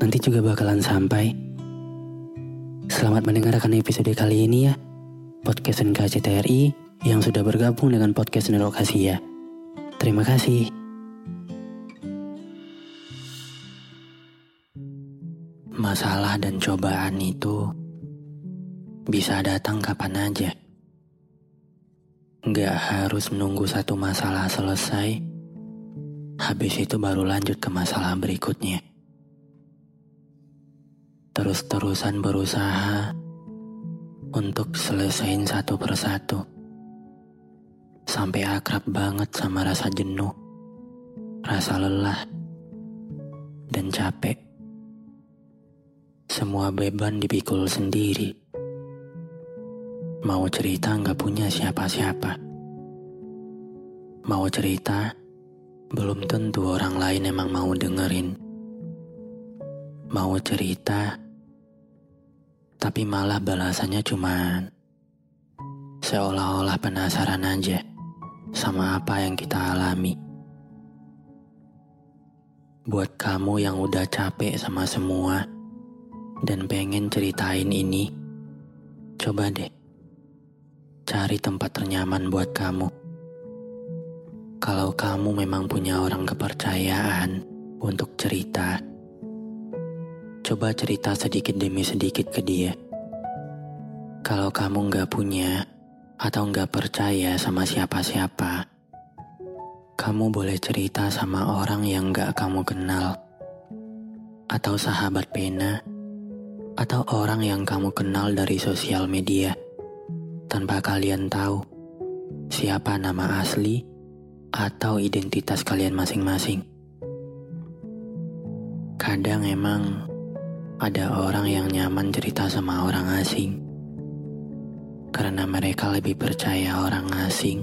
Nanti juga bakalan sampai. Selamat mendengarkan episode kali ini ya. Podcast NKCTRI yang sudah bergabung dengan podcast Network Asia. Terima kasih. Masalah dan cobaan itu bisa datang kapan aja. Gak harus menunggu satu masalah selesai Habis itu baru lanjut ke masalah berikutnya. Terus-terusan berusaha untuk selesaiin satu persatu. Sampai akrab banget sama rasa jenuh, rasa lelah, dan capek. Semua beban dipikul sendiri. Mau cerita nggak punya siapa-siapa. Mau cerita, belum tentu orang lain emang mau dengerin. Mau cerita, tapi malah balasannya cuman seolah-olah penasaran aja sama apa yang kita alami. Buat kamu yang udah capek sama semua dan pengen ceritain ini, coba deh cari tempat ternyaman buat kamu. Kalau kamu memang punya orang kepercayaan untuk cerita, coba cerita sedikit demi sedikit ke dia. Kalau kamu nggak punya atau nggak percaya sama siapa-siapa, kamu boleh cerita sama orang yang nggak kamu kenal, atau sahabat pena, atau orang yang kamu kenal dari sosial media, tanpa kalian tahu siapa nama asli atau identitas kalian masing-masing. Kadang emang ada orang yang nyaman cerita sama orang asing karena mereka lebih percaya orang asing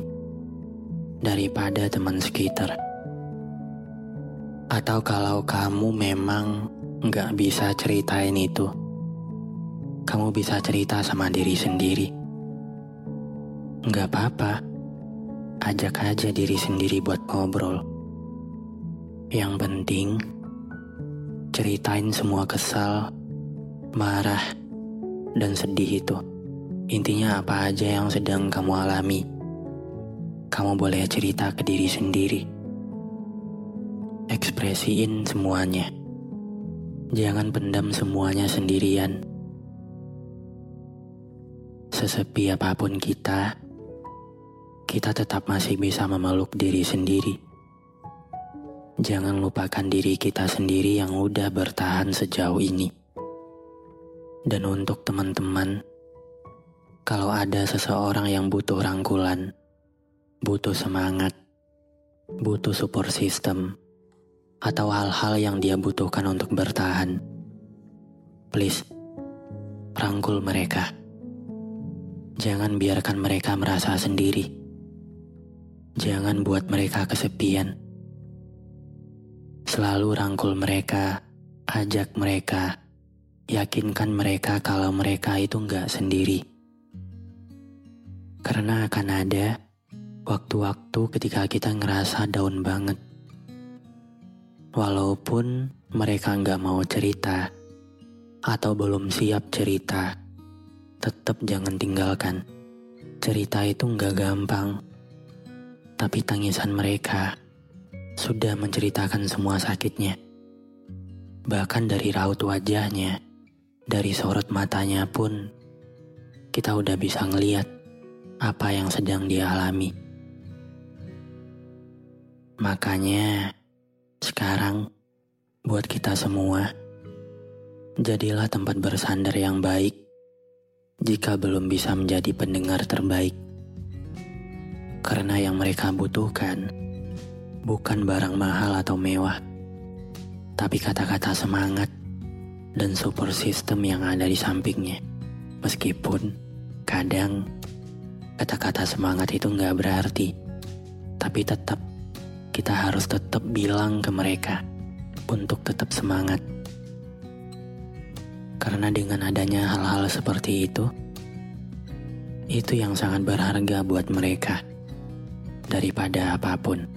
daripada teman sekitar. Atau kalau kamu memang nggak bisa ceritain itu, kamu bisa cerita sama diri sendiri. Nggak apa-apa ajak aja diri sendiri buat ngobrol. Yang penting, ceritain semua kesal, marah, dan sedih itu. Intinya apa aja yang sedang kamu alami. Kamu boleh cerita ke diri sendiri. Ekspresiin semuanya. Jangan pendam semuanya sendirian. Sesepi apa pun kita, kita tetap masih bisa memeluk diri sendiri. Jangan lupakan diri kita sendiri yang udah bertahan sejauh ini. Dan untuk teman-teman, kalau ada seseorang yang butuh rangkulan, butuh semangat, butuh support system, atau hal-hal yang dia butuhkan untuk bertahan, please, rangkul mereka. Jangan biarkan mereka merasa sendiri. Jangan buat mereka kesepian. Selalu rangkul mereka, ajak mereka, yakinkan mereka kalau mereka itu nggak sendiri. Karena akan ada waktu-waktu ketika kita ngerasa down banget. Walaupun mereka nggak mau cerita atau belum siap cerita, tetap jangan tinggalkan. Cerita itu nggak gampang tapi tangisan mereka sudah menceritakan semua sakitnya. Bahkan dari raut wajahnya, dari sorot matanya pun, kita udah bisa ngeliat apa yang sedang dia alami. Makanya, sekarang buat kita semua, jadilah tempat bersandar yang baik jika belum bisa menjadi pendengar terbaik. Karena yang mereka butuhkan bukan barang mahal atau mewah, tapi kata-kata semangat dan support system yang ada di sampingnya. Meskipun kadang kata-kata semangat itu nggak berarti, tapi tetap kita harus tetap bilang ke mereka untuk tetap semangat. Karena dengan adanya hal-hal seperti itu, itu yang sangat berharga buat mereka daripada apa pun.